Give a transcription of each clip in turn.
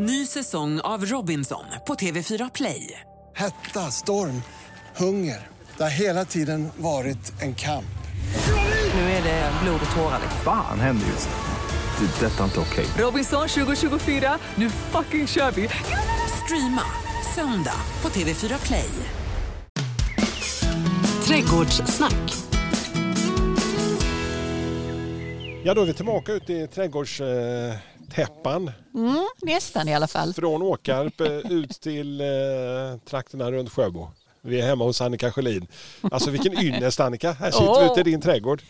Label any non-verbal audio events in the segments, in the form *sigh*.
Ny säsong av Robinson på TV4 Play. Hetta, storm, hunger. Det har hela tiden varit en kamp. Nu är det blod och tårar. Fan händer just nu. Det. är Detta är inte okej. Robinson 2024, nu fucking kör vi! Streama söndag på TV4 Play. Trädgårdssnack. Ja, då är vi tillbaka ute i trädgårdstäppan. Mm, nästan i alla fall. Från Åkarp eh, ut till eh, trakterna runt Sjöbo. Vi är hemma hos Annika Sjölin. Alltså vilken *laughs* ynnest Annika. Här sitter Åh. vi ute i din trädgård.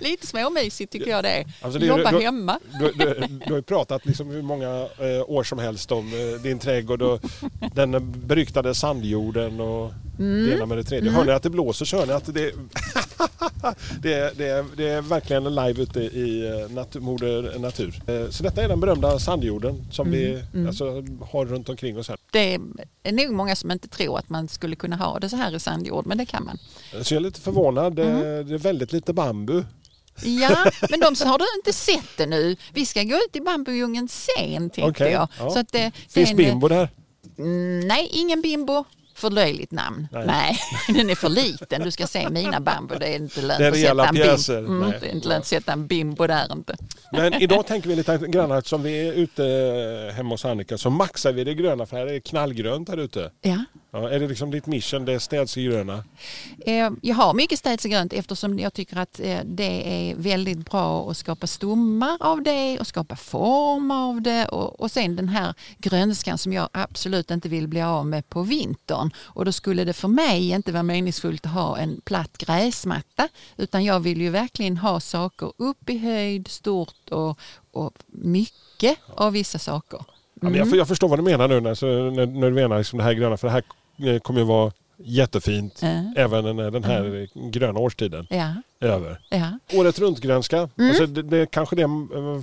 Lite småmysigt tycker jag det är. Alltså, det Jobba du- hemma. Du, du, *laughs* du har ju pratat liksom hur många eh, år som helst om eh, din trädgård och den beryktade sandjorden och Mm. det ena med det tredje. Hör ni att det blåser så hör ni att det, *laughs* det, är, det, är, det är verkligen en live ute i eh, natur, moder natur. Så detta är den berömda sandjorden som Mm. vi alltså, har runt omkring oss här. Det är nog många som inte tror att man skulle kunna ha det så här i sandjord, men det kan man. Så jag är lite förvånad. Det, Mm. det är väldigt lite bambu. Ja, men de har du inte sett det nu. Vi ska gå ut i bambudjungeln sen tänkte Okej, jag. ja. Så att Finns sen- bimbo där? Mm, Nej, ingen bimbo. För löjligt namn. Nej. Nej. *laughs* den är för liten. Du ska se mina bambu. Det är inte lönt att sätta en pjäser. Mm, Nej. det är inte lönt att sätta en bimbo där inte. Men idag tänker vi lite grann att som vi är ute hemma hos Annika så maxar vi det gröna för här är det knallgrönt här ute. Ja. Ja, är det liksom ditt mission, det städs i gröna? Eh, Jag har mycket städsegrönt eftersom jag tycker att eh, det är väldigt bra att skapa stommar av det och skapa form av det och, och sen den här grönskan som jag absolut inte vill bli av med på vintern. Och då skulle det för mig inte vara meningsfullt att ha en platt gräsmatta utan jag vill ju verkligen ha saker upp i höjd, stort och, och mycket av vissa saker. Ja, men jag, jag förstår vad du menar nu när, när, när du menar liksom det här gröna för det här eh, kommer ju vara jättefint Ja. även när den här gröna årstiden Ja, är över. ja. Året runt-grönska, Mm. alltså det, det är kanske det eh,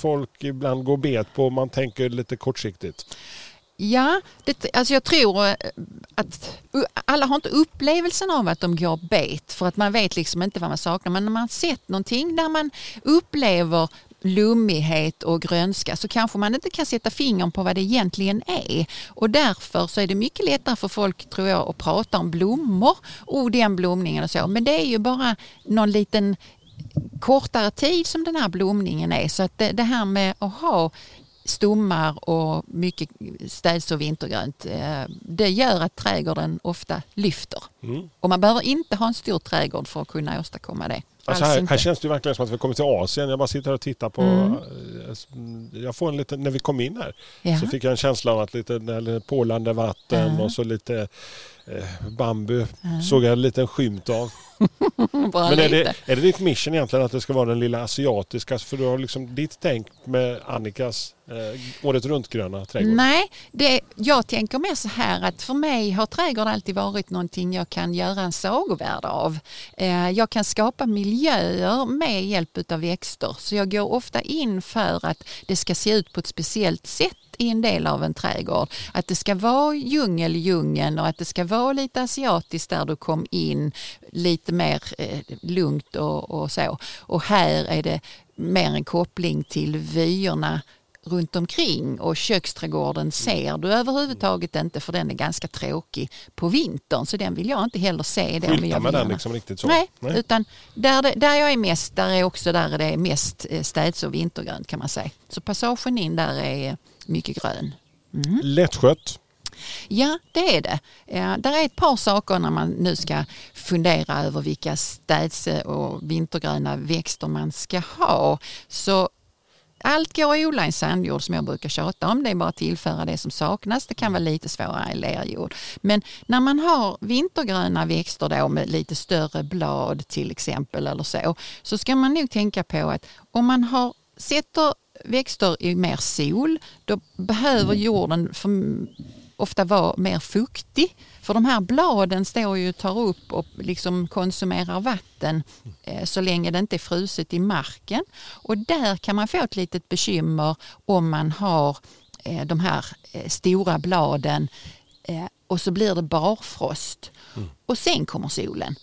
folk ibland går bet på om man tänker lite kortsiktigt. Ja, det, alltså jag tror eh, att alla har inte upplevelsen av att de går bet för att man vet liksom inte vad man saknar. Men när man sett någonting där man upplever lummighet och grönska så kanske man inte kan sätta fingern på vad det egentligen är. Och därför så är det mycket lättare för folk tror jag att prata om blommor och den blomningen och så. Men det är ju bara någon liten kortare tid som den här blomningen är. Så att det, det här med att ha stommar och mycket städs och vintergrönt, eh, det gör att trädgården ofta lyfter. Mm. Och man behöver inte ha en stor trädgård för att kunna åstadkomma det. Alltså här, här känns det verkligen som att vi kommer till Asien. Jag bara sitter här och tittar på... Mm. eh, Jag får en liten, när vi kom in här Ja. så fick jag en känsla av att lite porlande vatten Ja. och så lite eh, bambu såg jag en liten skymt av. *laughs* Men är det, är det ditt mission egentligen att det ska vara den lilla asiatiska? För du har liksom ditt tänk med Annikas eh, året runt-gröna trädgård. Nej, det, jag tänker mer så här att för mig har trädgård alltid varit någonting jag kan göra en sagovärld av. Eh, jag kan skapa miljöer med hjälp av växter så jag går ofta in för att det ska se ut på ett speciellt sätt i en del av en trädgård. Att det ska vara djungel djungeln och att det ska vara lite asiatiskt där du kom in, lite mer eh, lugnt och, och så. Och här är det mer en koppling till vyerna runt omkring och köksträdgården ser du överhuvudtaget inte för den är ganska tråkig på vintern så den vill jag inte heller se. Skylta med vill den liksom riktigt så. Nej, Nej. utan där, det, där jag är mest, där är också där det är mest eh, städs och vintergrönt kan man säga. Så passagen in där är mycket grön. Lättskött. Ja, det är det. Ja, där är ett par saker när man nu ska fundera över vilka städs och vintergröna växter man ska ha. Så allt går att odla i sandjord som jag brukar tjata om. Det är bara att tillföra det som saknas. Det kan vara lite svårare i lerjord. Men när man har vintergröna växter då med lite större blad till exempel eller så, så ska man nog tänka på att om man har, sätter växter i mer sol, då behöver jorden för, ofta vara mer fuktig. För de här bladen står ju och tar upp och liksom konsumerar vatten eh, så länge det inte är fruset i marken. Och där kan man få ett litet bekymmer om man har eh, de här eh, stora bladen och så blir det barfrost och sen kommer solen.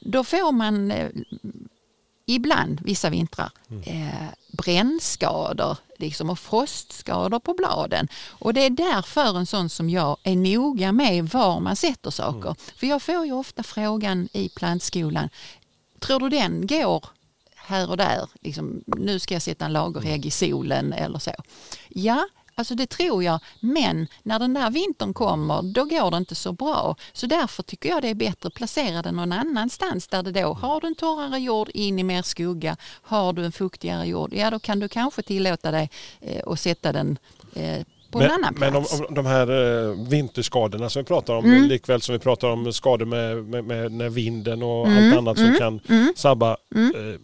Då får man ibland, vissa vintrar, eh, brännskador liksom, och frostskador på bladen. Och det är därför en sån som jag är noga med var man sätter saker. För jag får ju ofta frågan i plantskolan, tror du den går här och där? Liksom, nu ska jag sätta en lagerhägg i solen eller så. Ja, Alltså det tror jag, men när den där vintern kommer då går det inte så bra. Så därför tycker jag det är bättre att placera den någon annanstans där det då, har du en torrare jord in i mer skugga, har du en fuktigare jord, ja då kan du kanske tillåta dig eh, att sätta den eh, på en annan men om, om de här eh, vinterskadorna som vi pratar om, Mm. likväl som vi pratar om skador med, med, med när vinden och Mm. allt annat som kan sabba. Eh,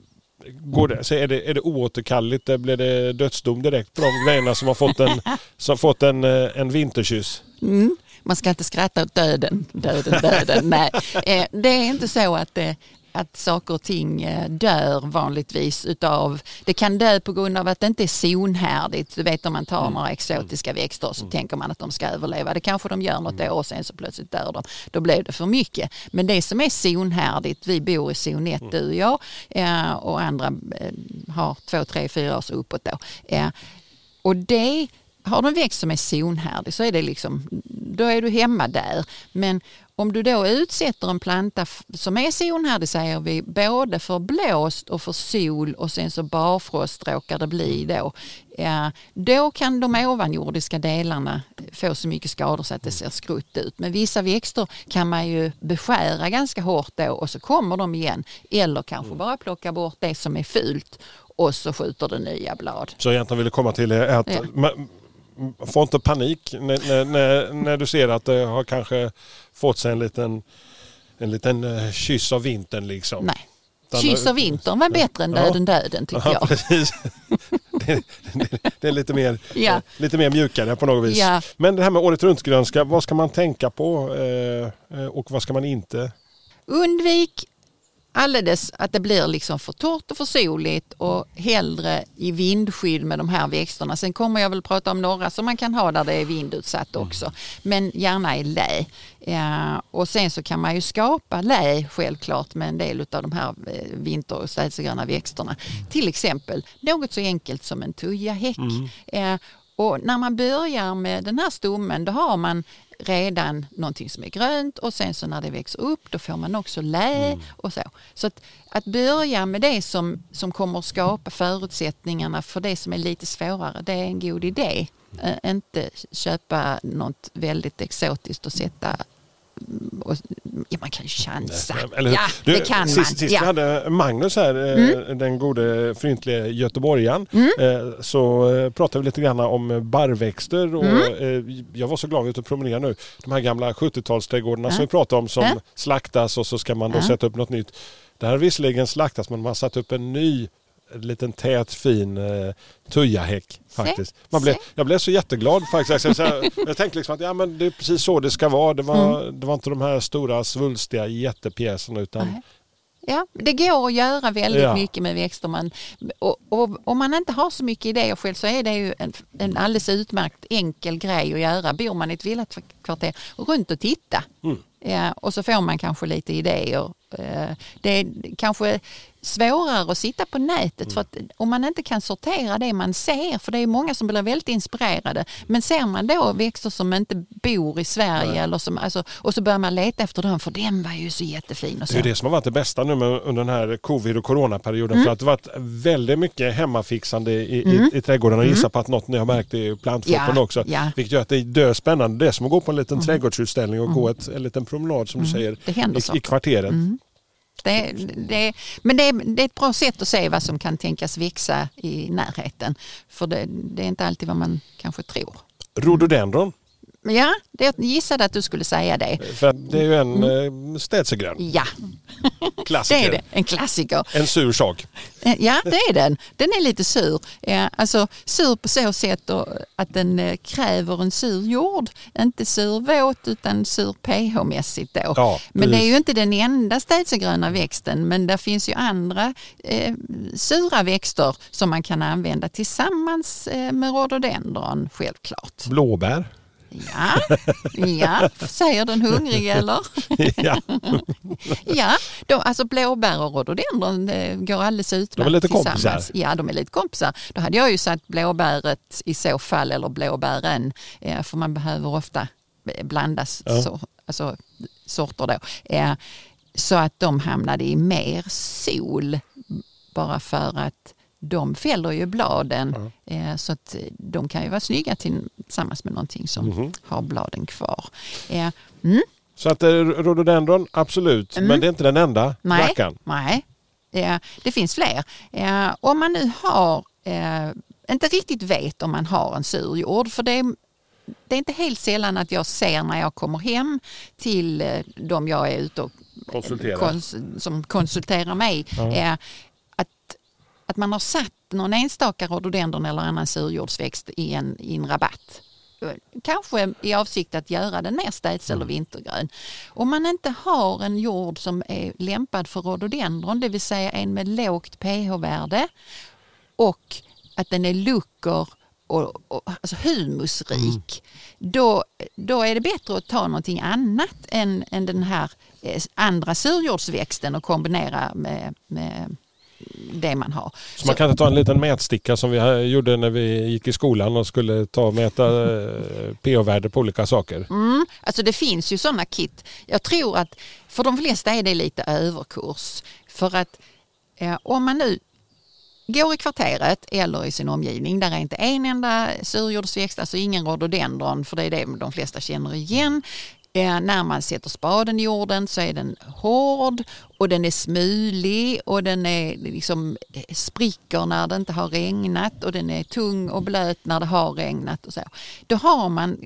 går det, så är, det, är det oåterkalleligt? Det blir det dödsdom direkt på de grejerna som har fått en, *laughs* som fått en, eh, en vinterkyss? Mm. Man ska inte skratta åt döden, döden, döden. *laughs* Nej, eh, det är inte så att, eh, att saker och ting eh, dör vanligtvis utav, det kan dö på grund av att det inte är zonhärdigt. Du vet om man tar några exotiska växter så tänker man att de ska överleva. Det kanske de gör något år och sen så plötsligt dör de. Då blev det för mycket. Men det som är zonhärdigt, vi bor i zon 1 du och jag eh, och andra eh, har två, tre, fyra års uppåt då. Och det har du en växt som är zonhärdig så är det liksom, då är du hemma där. Men om du då utsätter en planta som är zonhärdig säger vi, både för blåst och för sol och sen så barfrost råkar det bli då. Ja, då kan de ovanjordiska delarna få så mycket skador så att det ser skrutt ut. Men vissa växter kan man ju beskära ganska hårt då och så kommer de igen. Eller kanske bara plocka bort det som är fult och så skjuter det nya blad. Så egentligen vill jag komma till är att Ja. man, få inte panik när, när, när, när du ser att det har kanske fått sig en liten, en liten eh, kyss av vintern liksom. Nej. Kyss och vintern var bättre än döden döden tycker Ja, jag. *laughs* precis. Det, det, det är lite mer, Ja. lite mer mjukare på något vis. Ja. Men det här med året runt-grönska, vad ska man tänka på eh, eh, och vad ska man inte? Undvik alldeles att det blir liksom för torrt och för soligt och hellre i vindskydd med de här växterna. Sen kommer jag väl prata om några som man kan ha där det är vindutsatt också. Men gärna i lä. Ja, och sen så kan man ju skapa lä självklart med en del av de här eh, vinter och städsegröna växterna. Till exempel något så enkelt som en tujahäck. Eh, och när man börjar med den här stommen då har man redan någonting som är grönt och sen så när det växer upp då får man också lä och så. Så att, att börja med det som, som kommer att skapa förutsättningarna för det som är lite svårare, det är en god idé. Eh, inte köpa något väldigt exotiskt och sätta mm, och, ja, man kan ju chansa. Eller? Ja, Du, det kan sist, man. Sist ja. Mm. vi hade Magnus här, eh, den gode fryntlige göteborgaren, eh, så eh, pratade vi lite grann om barrväxter. Och, Mm. jag var så glad ute och promenera nu. De här gamla 70-talsträdgårdarna som vi pratade om som slaktas och så ska man då sätta upp något nytt. Det här har visserligen slaktats men man har satt upp en ny en liten tät fin eh, tujahäck faktiskt. Man blev, jag blev så jätteglad faktiskt. Jag, jag, *laughs* jag tänkte liksom att ja, men det är precis så det ska vara. Det var, Mm. det var inte de här stora svulstiga jättepjäserna utan. Ja, det går att göra väldigt Ja. mycket med växter. Man, och, och, om man inte har så mycket idéer själv så är det ju en, en alldeles utmärkt enkel grej att göra. Bor man i ett villakvarter, runt och titta. Mm. Ja, och så får man kanske lite idéer. Eh, Det är kanske svårare att sitta på nätet för att om man inte kan sortera det man ser, för det är många som blir väldigt inspirerade, men ser man då växter som inte bor i Sverige eller som, alltså, och så börjar man leta efter dem, för den var ju så jättefin. Och så. Det är det som har varit det bästa nu med, under den här covid och coronaperioden. Mm. För att det varit väldigt mycket hemmafixande i, i, i trädgården. Och gissa på att något ni har märkt i plantfoton Mm. Ja, också. ja. Mm. Vilket gör att det är döspännande. Det är som att gå på en liten trädgårdsutställning och gå ett, en liten promenad som du säger Mm. Händer i, i kvarteret. Det, det, men det är, det är ett bra sätt att se vad som kan tänkas växa i närheten. För det, det är inte alltid vad man kanske tror. Rhododendron. Ja, det, jag gissade att du skulle säga det. För det är ju en mm. städsegrön. Ja, *laughs* det Klassiker. är det. En klassiker. En sur sak. Eh, Ja, det är den. Den är lite sur. Ja, alltså sur på så sätt att den eh, kräver en sur jord. Inte sur våt utan sur pH-mässigt då. Ja, men det är ju inte den enda städsegröna växten men det finns ju andra eh, sura växter som man kan använda tillsammans eh, med rhododendron självklart. Blåbär. Ja, ja, säger den hungrig eller? ja. Ja, de, alltså blåbär och rhododendron det går alldeles utmärkt De är lite kompisar. Ja, de är lite kompisar. Då hade jag ju sagt blåbäret i så fall, eller blåbären, eh, för man behöver ofta eh, blandas Ja. så, alltså, sorter då. Eh, så att de hamnade i mer sol bara för att de fäller ju bladen eh, så att de kan ju vara snygga tillsammans med någonting som Mhm. har bladen kvar. Eh, mm. Så att eh, rhododendron, absolut. Men det är inte den enda Nej, rackaren. nej. Eh, det finns fler. Eh, om man nu har, eh, inte riktigt vet om man har en sur jord, för det är, det är inte helt sällan att jag ser när jag kommer hem till eh, de jag är ute och kons- som konsulterar mig, eh, att, man har satt någon enstaka rhododendron eller annan surjordsväxt i en, i en rabatt. Kanske i avsikt att göra den mer städs eller vintergrön. Om man inte har en jord som är lämpad för rhododendron, det vill säga en med lågt pH-värde och att den är lucker och, och alltså humusrik, då, då är det bättre att ta någonting annat än, än den här eh, andra surjordsväxten och kombinera med, med det man har. Så man kan inte ta en liten mätsticka som vi här gjorde när vi gick i skolan och skulle ta och mäta eh, pH-värde på olika saker. Mm, alltså det finns ju sådana kit. Jag tror att för de flesta är det lite överkurs. För att eh, om man nu går i kvarteret eller i sin omgivning där är inte en enda surjordsväxt, alltså ingen rhododendron, för det är det de flesta känner igen. Eh, när man sätter spaden i jorden så är den hård och den är smulig och den är liksom eh, spricker när det inte har regnat och den är tung och blöt när det har regnat och så. Då har man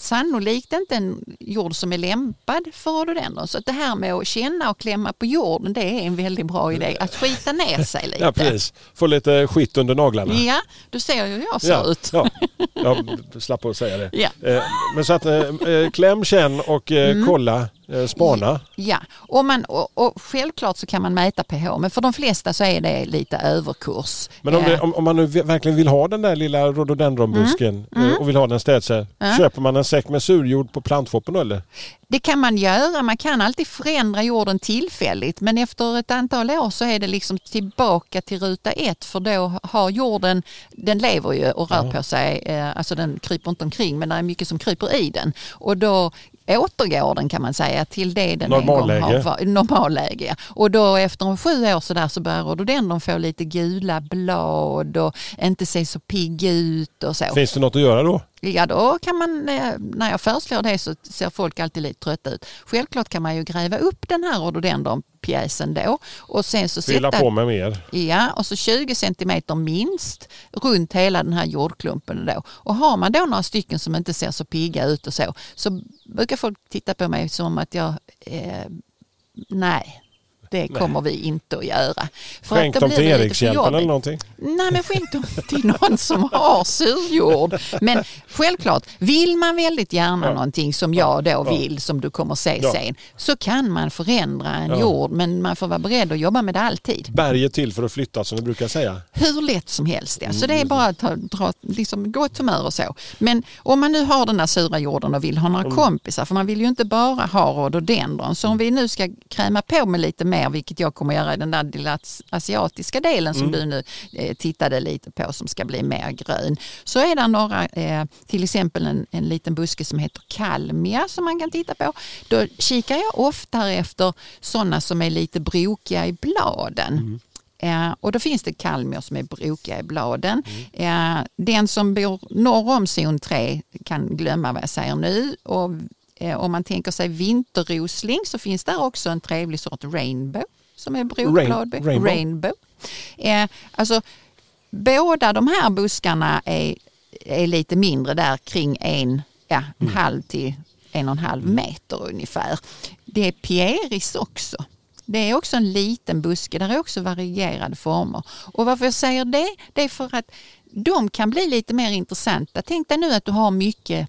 sannolikt inte en jord som är lämpad för rhododendron. Så att det här med att känna och klämma på jorden det är en väldigt bra idé. Att skita ner sig *laughs* lite. Ja, precis. Få lite skit under naglarna. Ja, du ser ju hur jag ser Ja, ut. ja. *laughs* Jag slapp att säga det. Ja. Eh, Men så att eh, eh, kläm, känn och Mm. kolla, spana. Ja, och, man, och, och självklart så kan man mäta pH men för de flesta så är det lite överkurs. Men om, det, Eh, om, om man nu verkligen vill ha den där lilla rhododendronbusken Mm. eh, och vill ha den städse, Ja. köper man en säck med surjord på plantfoppen då eller? Det kan man göra, man kan alltid förändra jorden tillfälligt men efter ett antal år så är det liksom tillbaka till ruta ett för då har jorden, den lever ju och rör på sig, eh, alltså den kryper inte omkring men det är mycket som kryper i den och då återgår den kan man säga till det den en gång Normalläge. har. Normalläge. ja. Och då efter sju år så där så börjar rhododendron få lite gula blad och inte se så pigg ut och så. Finns det något att göra då? Ja, då kan man, eh, när jag föreslår det så ser folk alltid lite trötta ut. Självklart kan man ju gräva upp den här rhododendronpjäsen då och sen så Fylla sätta, på med mer? ja, och så 20 centimeter minst runt hela den här jordklumpen då. Och har man då några stycken som inte ser så pigga ut och så, så brukar folk titta på mig som att jag, eh, nej, det kommer vi inte att göra. För Skänk dem till Erikshjälpen eller någonting? Nej men skänk dem *laughs* till någon som har surjord. Men självklart, vill man väldigt gärna Ja. någonting som jag då Ja. vill, som du kommer se Ja. sen, så kan man förändra en Ja. jord men man får vara beredd att jobba med det alltid. Berget till för att flytta som vi brukar säga. Hur lätt som helst. Ja. Så Mm, det är bara att ta, dra liksom, gott humör och så. Men om man nu har den där sura jorden och vill ha Mm. några kompisar, för man vill ju inte bara ha rhododendron. Så om vi nu ska kräma på med lite mer, vilket jag kommer göra i den där lilla as- asiatiska delen som Mm. du nu eh, tittade lite på som ska bli mer grön. Så är det några, eh, till exempel en, en liten buske som heter kalmia som man kan titta på. Då kikar jag oftare efter sådana som är lite brokiga i bladen. Eh, och då finns det kalmier som är brokiga i bladen. Eh, den som bor norr om zon 3 kan glömma vad jag säger nu. Och, om man tänker sig vinterrosling så finns där också en trevlig sort rainbow som är brokblad. Rain- rainbow. rainbow. Eh, alltså, båda de här buskarna är, är lite mindre där kring en, ja, en halv till en och en halv meter ungefär. Det är pieris också. Det är också en liten buske, där är också varierade former. Och varför jag säger det, det är för att de kan bli lite mer intressanta. Tänk dig nu att du har mycket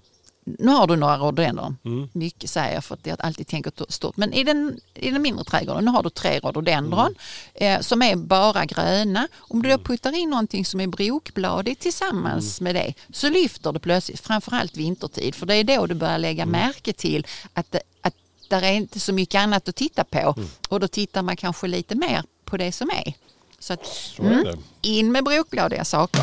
nu har du några rhododendron. Mm. Mycket säger jag för att jag alltid tänker stort. Men i den, i den mindre trädgården, nu har du tre rhododendron eh, som är bara gröna. Om du då puttar in någonting som är brokbladigt tillsammans med det så lyfter det plötsligt, framförallt vintertid. För det är då du börjar lägga märke till att, det, att där är inte så mycket annat att titta på. Och då tittar man kanske lite mer på det som är. Så att, Så är in med brokbladiga saker.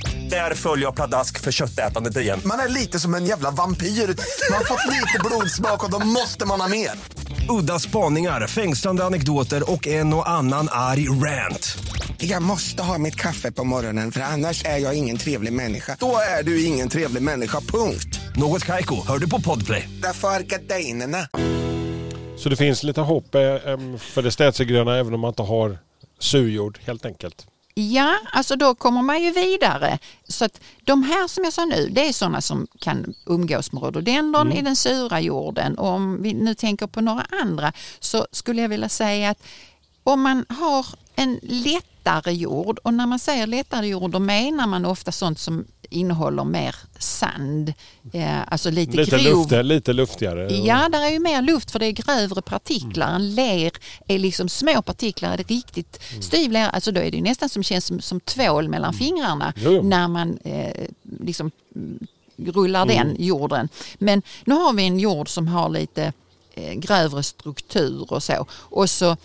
Där följer jag pladask för köttätandet igen. Man är lite som en jävla vampyr. Man har fått lite blodsmak och då måste man ha mer. Udda spaningar, fängslande anekdoter och en och annan arg rant. Jag måste ha mitt kaffe på morgonen för annars är jag ingen trevlig människa. Då är du ingen trevlig människa, punkt. Något Kaiko, hör du på Podplay. Därför är gardinerna. Så det finns lite hopp eh, för det städsegröna även om man inte har surjord helt enkelt. Ja, alltså då kommer man ju vidare. Så att de här som jag sa nu, det är sådana som kan umgås med rhododendron i den sura jorden. Och om vi nu tänker på några andra så skulle jag vilja säga att om man har en lättare jord och när man säger lättare jord då menar man ofta sånt som innehåller mer sand, eh, alltså lite, Lite, grov luftig, lite luftigare. Ja, där är ju mer luft för det är grövre partiklar. En ler är liksom små partiklar. Är det riktigt styv lera, alltså då är det ju nästan som känns som, som tvål mellan fingrarna Jo, jo. när man eh, liksom mm, rullar den jorden. Men nu har vi en jord som har lite eh, grövre struktur och så. Och så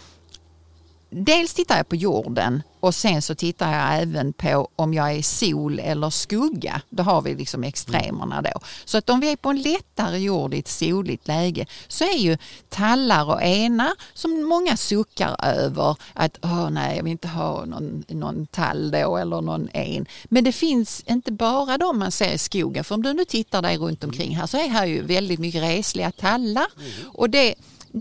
Dels tittar jag på jorden och sen så tittar jag även på om jag är sol eller skugga. Då har vi liksom extremerna då. Så att om vi är på en lättare jord i ett soligt läge så är ju tallar och enar som många suckar över att Åh, nej jag vill inte ha någon, någon tall då eller någon en. Men det finns inte bara de man ser i skogen. För om du nu tittar dig runt omkring här så är här ju väldigt mycket resliga tallar. Och det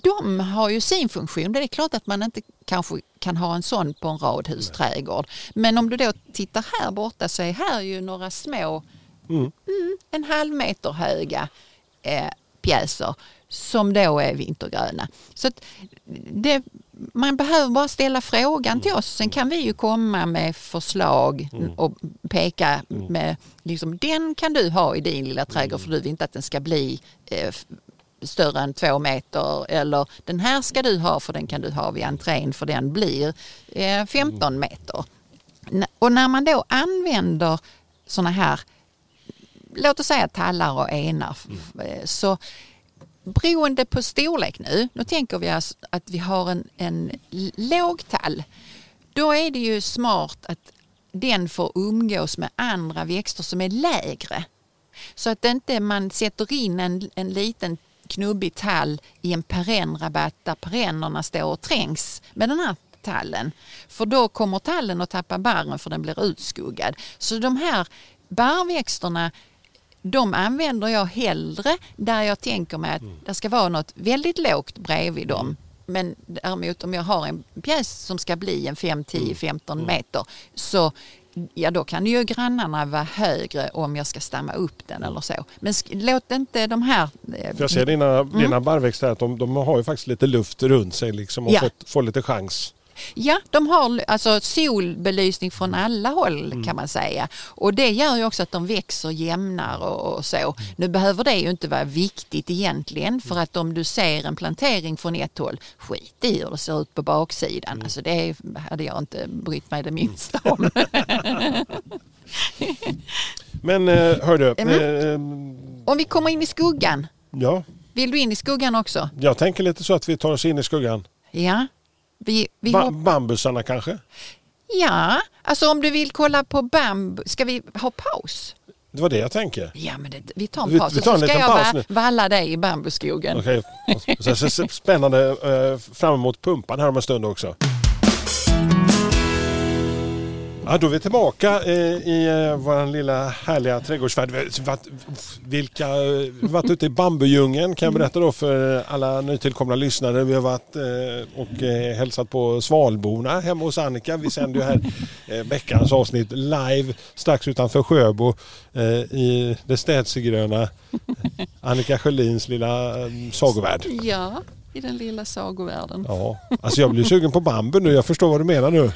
de har ju sin funktion. Det är klart att man inte kanske kan ha en sån på en radhusträdgård. Men om du då tittar här borta så är här ju några små, mm, en halv meter höga eh, pjäser som då är vintergröna. Så det, man behöver bara ställa frågan till oss. Sen kan vi ju komma med förslag och peka med, liksom, den kan du ha i din lilla trädgård för du vill inte att den ska bli eh, större än två meter eller den här ska du ha för den kan du ha vid entrén för den blir eh, 15 meter. N- Och när man då använder sådana här, låt oss säga tallar och enar, f- eh, så beroende på storlek nu, nu tänker vi oss att vi har en, en låg tall, då är det ju smart att den får umgås med andra växter som är lägre. Så att inte man sätter in en, en liten knubbig tall i en perennrabatt där perennerna står och trängs med den här tallen. För då kommer tallen att tappa barren för den blir utskuggad. Så de här barrväxterna de använder jag hellre där jag tänker mig att det ska vara något väldigt lågt bredvid dem. Men däremot om jag har en pjäs som ska bli en 5, 10, 15 meter så ja, då kan ju grannarna vara högre om jag ska stamma upp den eller så. Men låt inte de här... eh, För jag ser dina, dina barrväxter att de, de har ju faktiskt lite luft runt sig liksom och Ja. fått, får lite chans. Ja, de har alltså solbelysning från alla håll kan man säga. Och det gör ju också att de växer jämnare och, och så. Nu behöver det ju inte vara viktigt egentligen för att om du ser en plantering från ett håll, skit i hur det ser ut på baksidan. Alltså det hade jag inte brytt mig det minsta om. *laughs* Men eh, hör du, Mm. eh, om vi kommer in i skuggan, ja, vill du in i skuggan också? jag tänker lite så att vi tar oss in i skuggan. Ja. Vi, vi Ba- bambusarna kanske? ja, alltså om du vill kolla på bambu, ska vi ha paus? Det var det jag tänker. Ja, men det, vi tar en Vi- paus vi tar så en ska liten jag paus va, nu. valla dig i bambuskogen. Så ser spännande eh, fram emot pumpan här om en stund också. Ja, då är vi tillbaka eh, i eh, vår lilla härliga trädgårdsfärd. Vi har varit- Vilka, eh, varit ute i bambudjungeln kan jag berätta då för alla nytillkomna lyssnare. Vi har varit eh, och eh, hälsat på Svalborna hemma hos Annika. Vi sänder ju här eh, veckans avsnitt live strax utanför Sjöbo eh, i det städsegröna Annika Sjölins lilla eh, sagovärld. Ja, i den lilla sagovärlden. Ja, alltså jag blir sugen på bambu nu. Jag förstår vad du menar nu.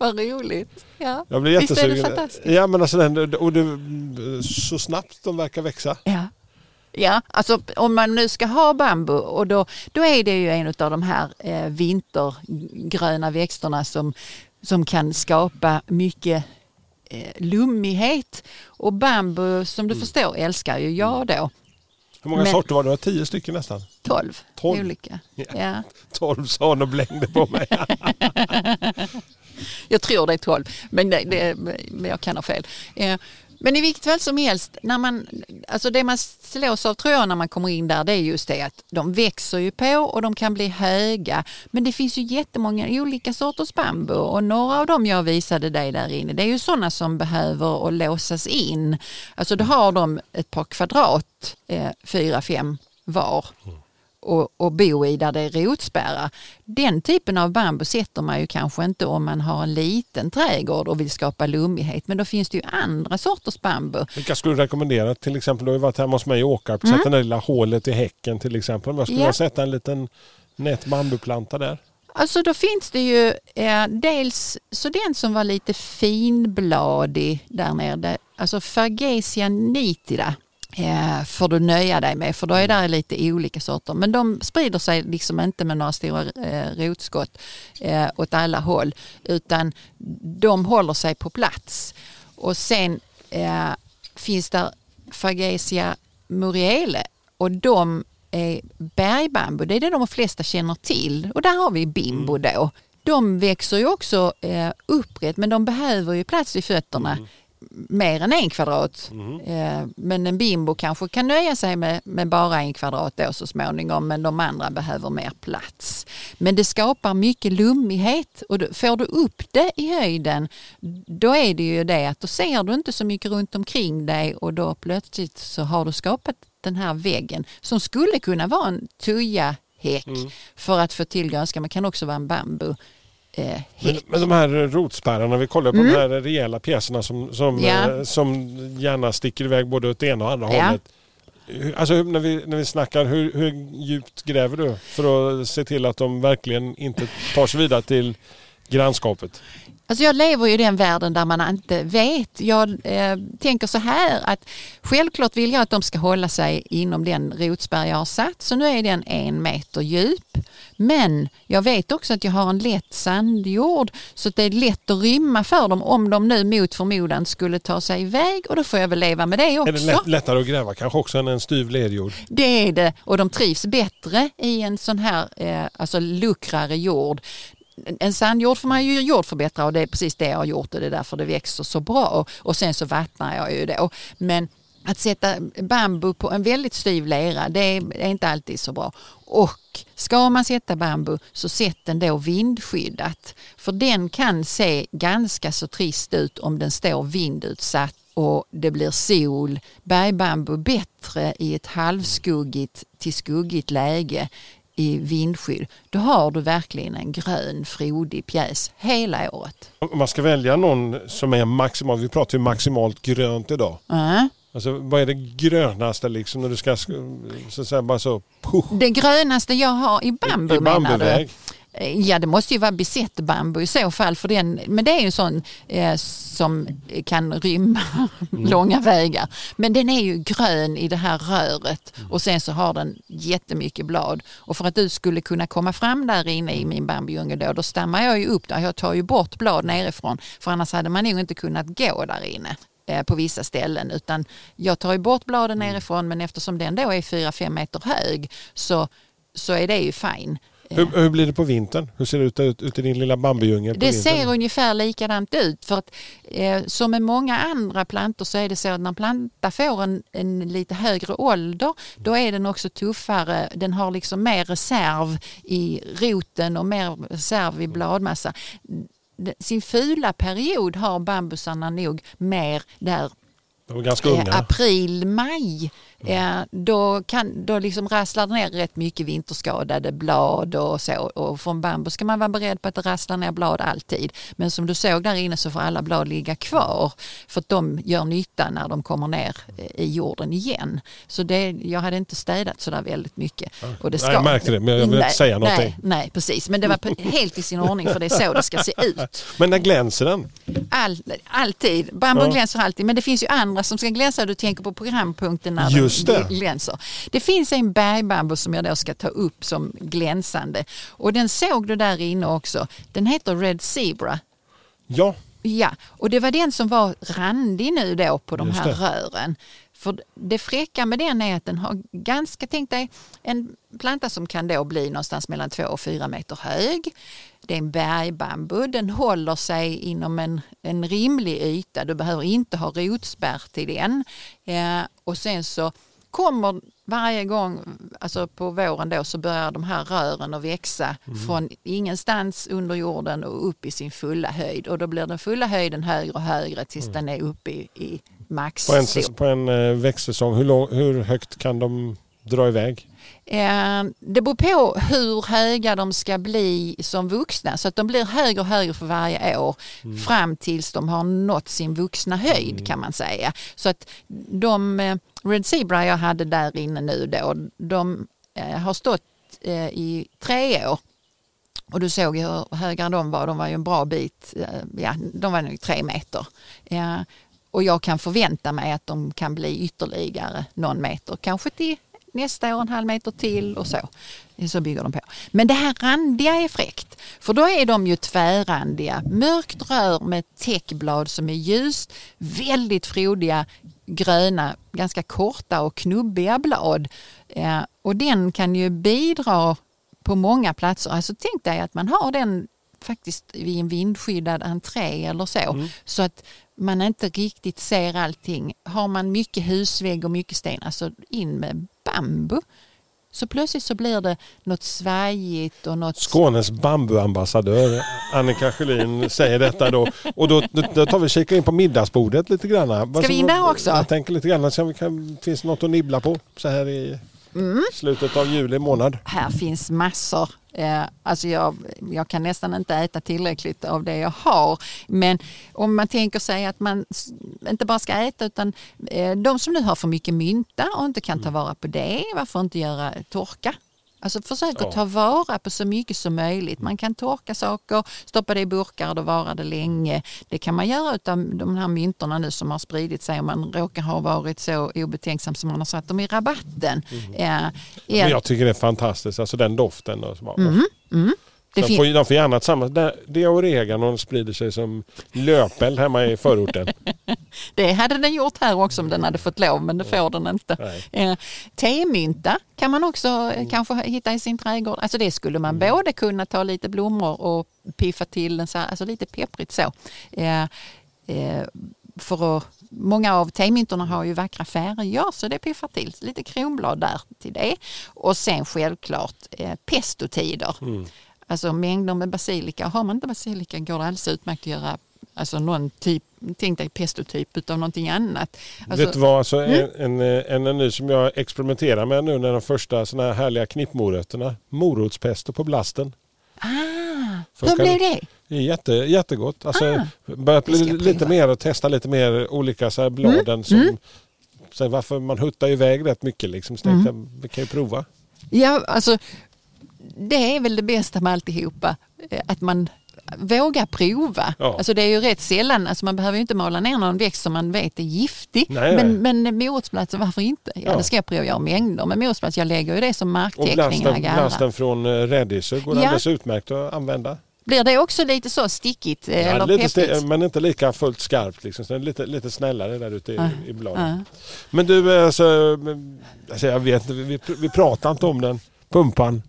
Vad roligt. Ja. Jag blir Visst är det jättesugen. fantastiskt? Ja men alltså den, och det, så snabbt de verkar växa. Ja. Ja, alltså om man nu ska ha bambu och då, då är det ju en av de här eh, vintergröna växterna som, som kan skapa mycket eh, lummighet. Och bambu som du förstår älskar ju jag då. Hur många Men- sorter var det? Tio stycken nästan. 12, Tolv? olika. Ja. Ja. *laughs* Tolv sa hon och blängde på mig. *laughs* Jag tror det är 12, men, det, det, men jag kan ha fel. Eh, men i vilket fall som helst, när man, alltså det man slås av tror jag när man kommer in där det är just det att de växer ju på och de kan bli höga. Men det finns ju jättemånga olika sorters bambu och några av dem jag visade dig där inne det är ju sådana som behöver att låsas in. Alltså då har de ett par kvadrat, eh, fyra, fem var mm och, och bo i där det är rotspärrar. Den typen av bambu sätter man ju kanske inte om man har en liten trädgård och vill skapa lummighet. Men då finns det ju andra sorters bambu. Vilka skulle du rekommendera? Till exempel, du har ju varit hemma hos mig i Åkarp. Sätt det där lilla hålet i häcken till exempel. Om jag skulle Mm. Ja. sätta en liten nät bambuplanta där. Alltså då finns det ju eh, dels så den som var lite finbladig där nere, det- alltså Fargesia nitida eh, får du nöja dig med för då är det lite olika sorter. Men de sprider sig liksom inte med några stora eh, rotskott eh, åt alla håll utan de håller sig på plats. Och sen eh, finns där Fargesia muriele och de är bergbambu. Det är det de flesta känner till och där har vi bimbo då. De växer ju också eh, upprätt men de behöver ju plats i fötterna mer än en kvadrat. Eh, men en bimbo kanske kan nöja sig med, med bara en kvadrat då så småningom men de andra behöver mer plats. Men det skapar mycket lummighet och då, får du upp det i höjden då är det ju det att då ser du inte så mycket runt omkring dig och då plötsligt så har du skapat den här väggen som skulle kunna vara en tuja häck för att få till grönska men kan också vara en bambu eh, Men, häck. men de här rotspärrarna, vi kollar på de här rejäla pjäserna som, som, Mm. Ja. eh, som gärna sticker iväg både åt det ena och andra Ja. hållet. Alltså när vi, när vi snackar, hur, hur djupt gräver du för att se till att de verkligen inte tar sig vidare till grannskapet? Alltså jag lever i den världen där man inte vet. Jag eh, tänker så här att självklart vill jag att de ska hålla sig inom den rotspärr jag har satt. Så nu är den en meter djup. Men jag vet också att jag har en lätt sandjord så det är lätt att rymma för dem om de nu mot förmodan skulle ta sig iväg och då får jag väl leva med det också. Är det lätt, lättare att gräva kanske också än en styv ledjord? Det är det och de trivs bättre i en sån här eh, alltså lukrare jord. En- sandjord får man ju jordförbättra och det är precis det jag har gjort och det är därför det växer så bra. Och, och sen så vattnar jag ju då. Men att sätta bambu på en väldigt styv lera det är, är inte alltid så bra. Och ska man sätta bambu så sätt den då vindskyddat. För den kan se ganska så trist ut om den står vindutsatt och det blir sol. Bergbambu bättre i ett halvskuggigt till skuggigt läge i vindskydd. Då har du verkligen en grön frodig pjäs hela året. Om man ska välja någon som är maximal, vi pratar ju maximalt grönt idag. Ja. Alltså vad är det grönaste liksom när du ska så att säga bara så push, Det grönaste jag har i bambu i menar du? Bambuväg? Ja det måste ju vara besättbambu i så fall för den, men det är ju en sån eh, som kan rymma *laughs* långa vägar. Men den är ju grön i det här röret och sen så har den jättemycket blad. Och för att du skulle kunna komma fram där inne i min bambujungel då, då stammar jag ju upp där. Jag tar ju bort blad nerifrån för annars hade man nog inte kunnat gå där inne eh, på vissa ställen utan jag tar ju bort bladen nerifrån men eftersom den då är 4-5 meter hög så, så är det ju fine. Hur, hur blir det på vintern? Hur ser det ut ut, ut i din lilla bambudjungel på Det vintern? ser ungefär likadant ut för att eh, som med många andra plantor så är det så att när planta får en, en lite högre ålder då är den också tuffare. Den har liksom mer reserv i roten och mer reserv i bladmassa. sin fula period har bambusarna nog mer där De var ganska eh, unga. april, maj. Eh, då kan, då liksom rasslar det ner rätt mycket vinterskadade blad och så. Och från bambus ska man vara beredd på att det rasslar ner blad alltid. Men som du såg där inne så får alla blad ligga kvar. För att de gör nytta när de kommer ner eh, i jorden igen. Så det, jag hade inte städat sådär väldigt mycket. Och det Nej, jag märkte det, men jag vill inte Nej, säga någonting. Nej, nej, precis. Men det var helt i sin ordning för det är så det ska se ut. Men när glänser den? All, alltid. Bambun Ja. glänser alltid. Men det finns ju andra som ska glänsa. Du tänker på programpunkten när Just det. glänser. Det finns en bergbambu som jag då ska ta upp som glänsande. Och den såg du där inne också. Den heter Red Zebra. Ja, Ja, och det var den som var randig nu då på de Just här det. rören. För det fräcka med den är att den har ganska, tänk dig en planta som kan då bli någonstans mellan två och fyra meter hög. Det är en bergbambu, den håller sig inom en, en rimlig yta. Du behöver inte ha rotspärr till den. Eh, och sen så kommer varje gång, alltså på våren då, så börjar de här rören att växa från ingenstans under jorden och upp i sin fulla höjd. Och då blir den fulla höjden högre och högre tills den är uppe i, i max. på en, på en eh, växtsäsong, hur, hur högt kan de dra iväg? Eh, Det beror på hur höga de ska bli som vuxna så att de blir högre och högre för varje år fram tills de har nått sin vuxna höjd kan man säga. Så att de eh, Red Zebra jag hade där inne nu då, de eh, har stått i tre år och du såg hur höga de var, de var ju en bra bit, ja, de var nog tre meter. Ja, och jag kan förvänta mig att de kan bli ytterligare någon meter, kanske till nästa år en halv meter till och så. Så bygger de på. Men det här randiga är fräckt, för då är de ju tvärrandiga. Mörkt rör med täckblad som är ljust, väldigt frodiga, gröna, ganska korta och knubbiga blad. Eh, och den kan ju bidra på många platser. Alltså tänk dig att man har den faktiskt vid en vindskyddad entré eller så. Så att man inte riktigt ser allting. Har man mycket husvägg och mycket sten, alltså in med bambu. Så plötsligt så blir det något svajigt och något... Skånes bambuambassadör Annika Sjölin säger detta då. Och då, då, tar vi och kikar in på middagsbordet lite grann. Ska vi in där också? Jag tänker lite grann, så vi kan, finns något att nibbla på så här i Mm. slutet av juli månad? Här finns massor. Eh, alltså jag, jag kan nästan inte äta tillräckligt av det jag har. Men om man tänker sig att man inte bara ska äta utan eh, de som nu har för mycket mynta och inte kan ta vara på det, varför inte göra torka? Alltså försök Ja. att ta vara på så mycket som möjligt. Man kan torka saker, stoppa det i burkar och då varar det länge. Det kan man göra av de här myntorna nu som har spridit sig om man råkar ha varit så obetänksam som man har satt dem i rabatten. Eh, Men jag tycker det är fantastiskt, alltså den doften. Och så bara, Mm. Det de, får, de får gärna tillsammans. Det, och oreganon sprider sig som löpeld hemma i förorten. *laughs* Det hade den gjort här också om den hade fått lov, men det får den inte. Eh, temynta kan man också eh, kanske hitta i sin trädgård. Alltså det skulle man Mm. både kunna ta lite blommor och piffa till den så här, alltså lite pepprigt så. Eh, eh, för att, många av temyntorna har ju vackra färger så det piffar till. Lite kronblad där till det. Och sen självklart eh, pestotider. Mm. Alltså mängder med basilika. Har man inte basilika går det alldeles utmärkt att göra alltså någon typ, tänk dig pestotyp utav någonting annat. Alltså, Vet du vad, alltså, Mm. en, en, en, en ny som jag experimenterar med nu när de första såna här härliga knippmorötterna. Morotspesto på blasten. ah, hur blev det? Det är jätte, jättegott. Alltså, Ah, börjat bli lite prova. mer och testa lite mer olika så här bladen. Som, Sen varför man huttar iväg rätt mycket. Liksom. Så tänkte jag, vi kan ju prova. Ja, alltså, det är väl det bästa med alltihopa. eh, Att man vågar prova. Ja. Alltså det är ju rätt sällan, alltså man behöver ju inte mala ner någon växt som man vet är giftig. Nej, men, nej. men morotsplats, varför inte? Ja, Ja. det ska jag prova. Jag har mängder med morotsplats. Jag lägger ju det som Och marktäckning. jag blasten från eh, rädisor går Ja. alldeles utmärkt att använda. Blir det också lite så stickigt eh, Ja, eller lite ste- men inte lika fullt skarpt. Liksom. Så lite, lite snällare där ute i, Ja, i bladen. ja. Men du, alltså, alltså, jag vet vi, vi pratar inte om den. Pumpan.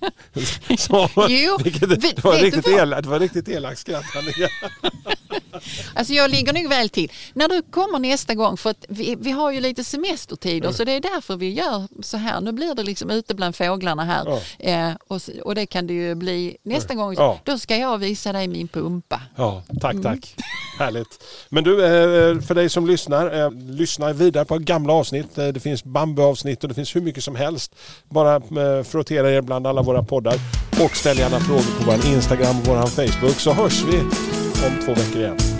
*laughs* Så, Jo, vilket, vet- det, var vet riktigt det var riktigt elakt skratt. Alltså jag ligger nog väl till. När du kommer nästa gång, för att vi, vi har ju lite semestertider så det är därför vi gör så här. Nu blir det liksom ute bland fåglarna här. Ja. Eh, och, och det kan det ju bli nästa gång. Ja. Då ska jag visa dig min pumpa. Ja, tack, tack. Härligt. Men du, eh, för dig som lyssnar, eh, lyssna vidare på gamla avsnitt. Eh, Det finns bambuavsnitt och det finns hur mycket som helst. Bara eh, frottera er bland alla våra poddar. Och ställ gärna frågor på vår Instagram och vår Facebook så hörs vi om två veckor igen.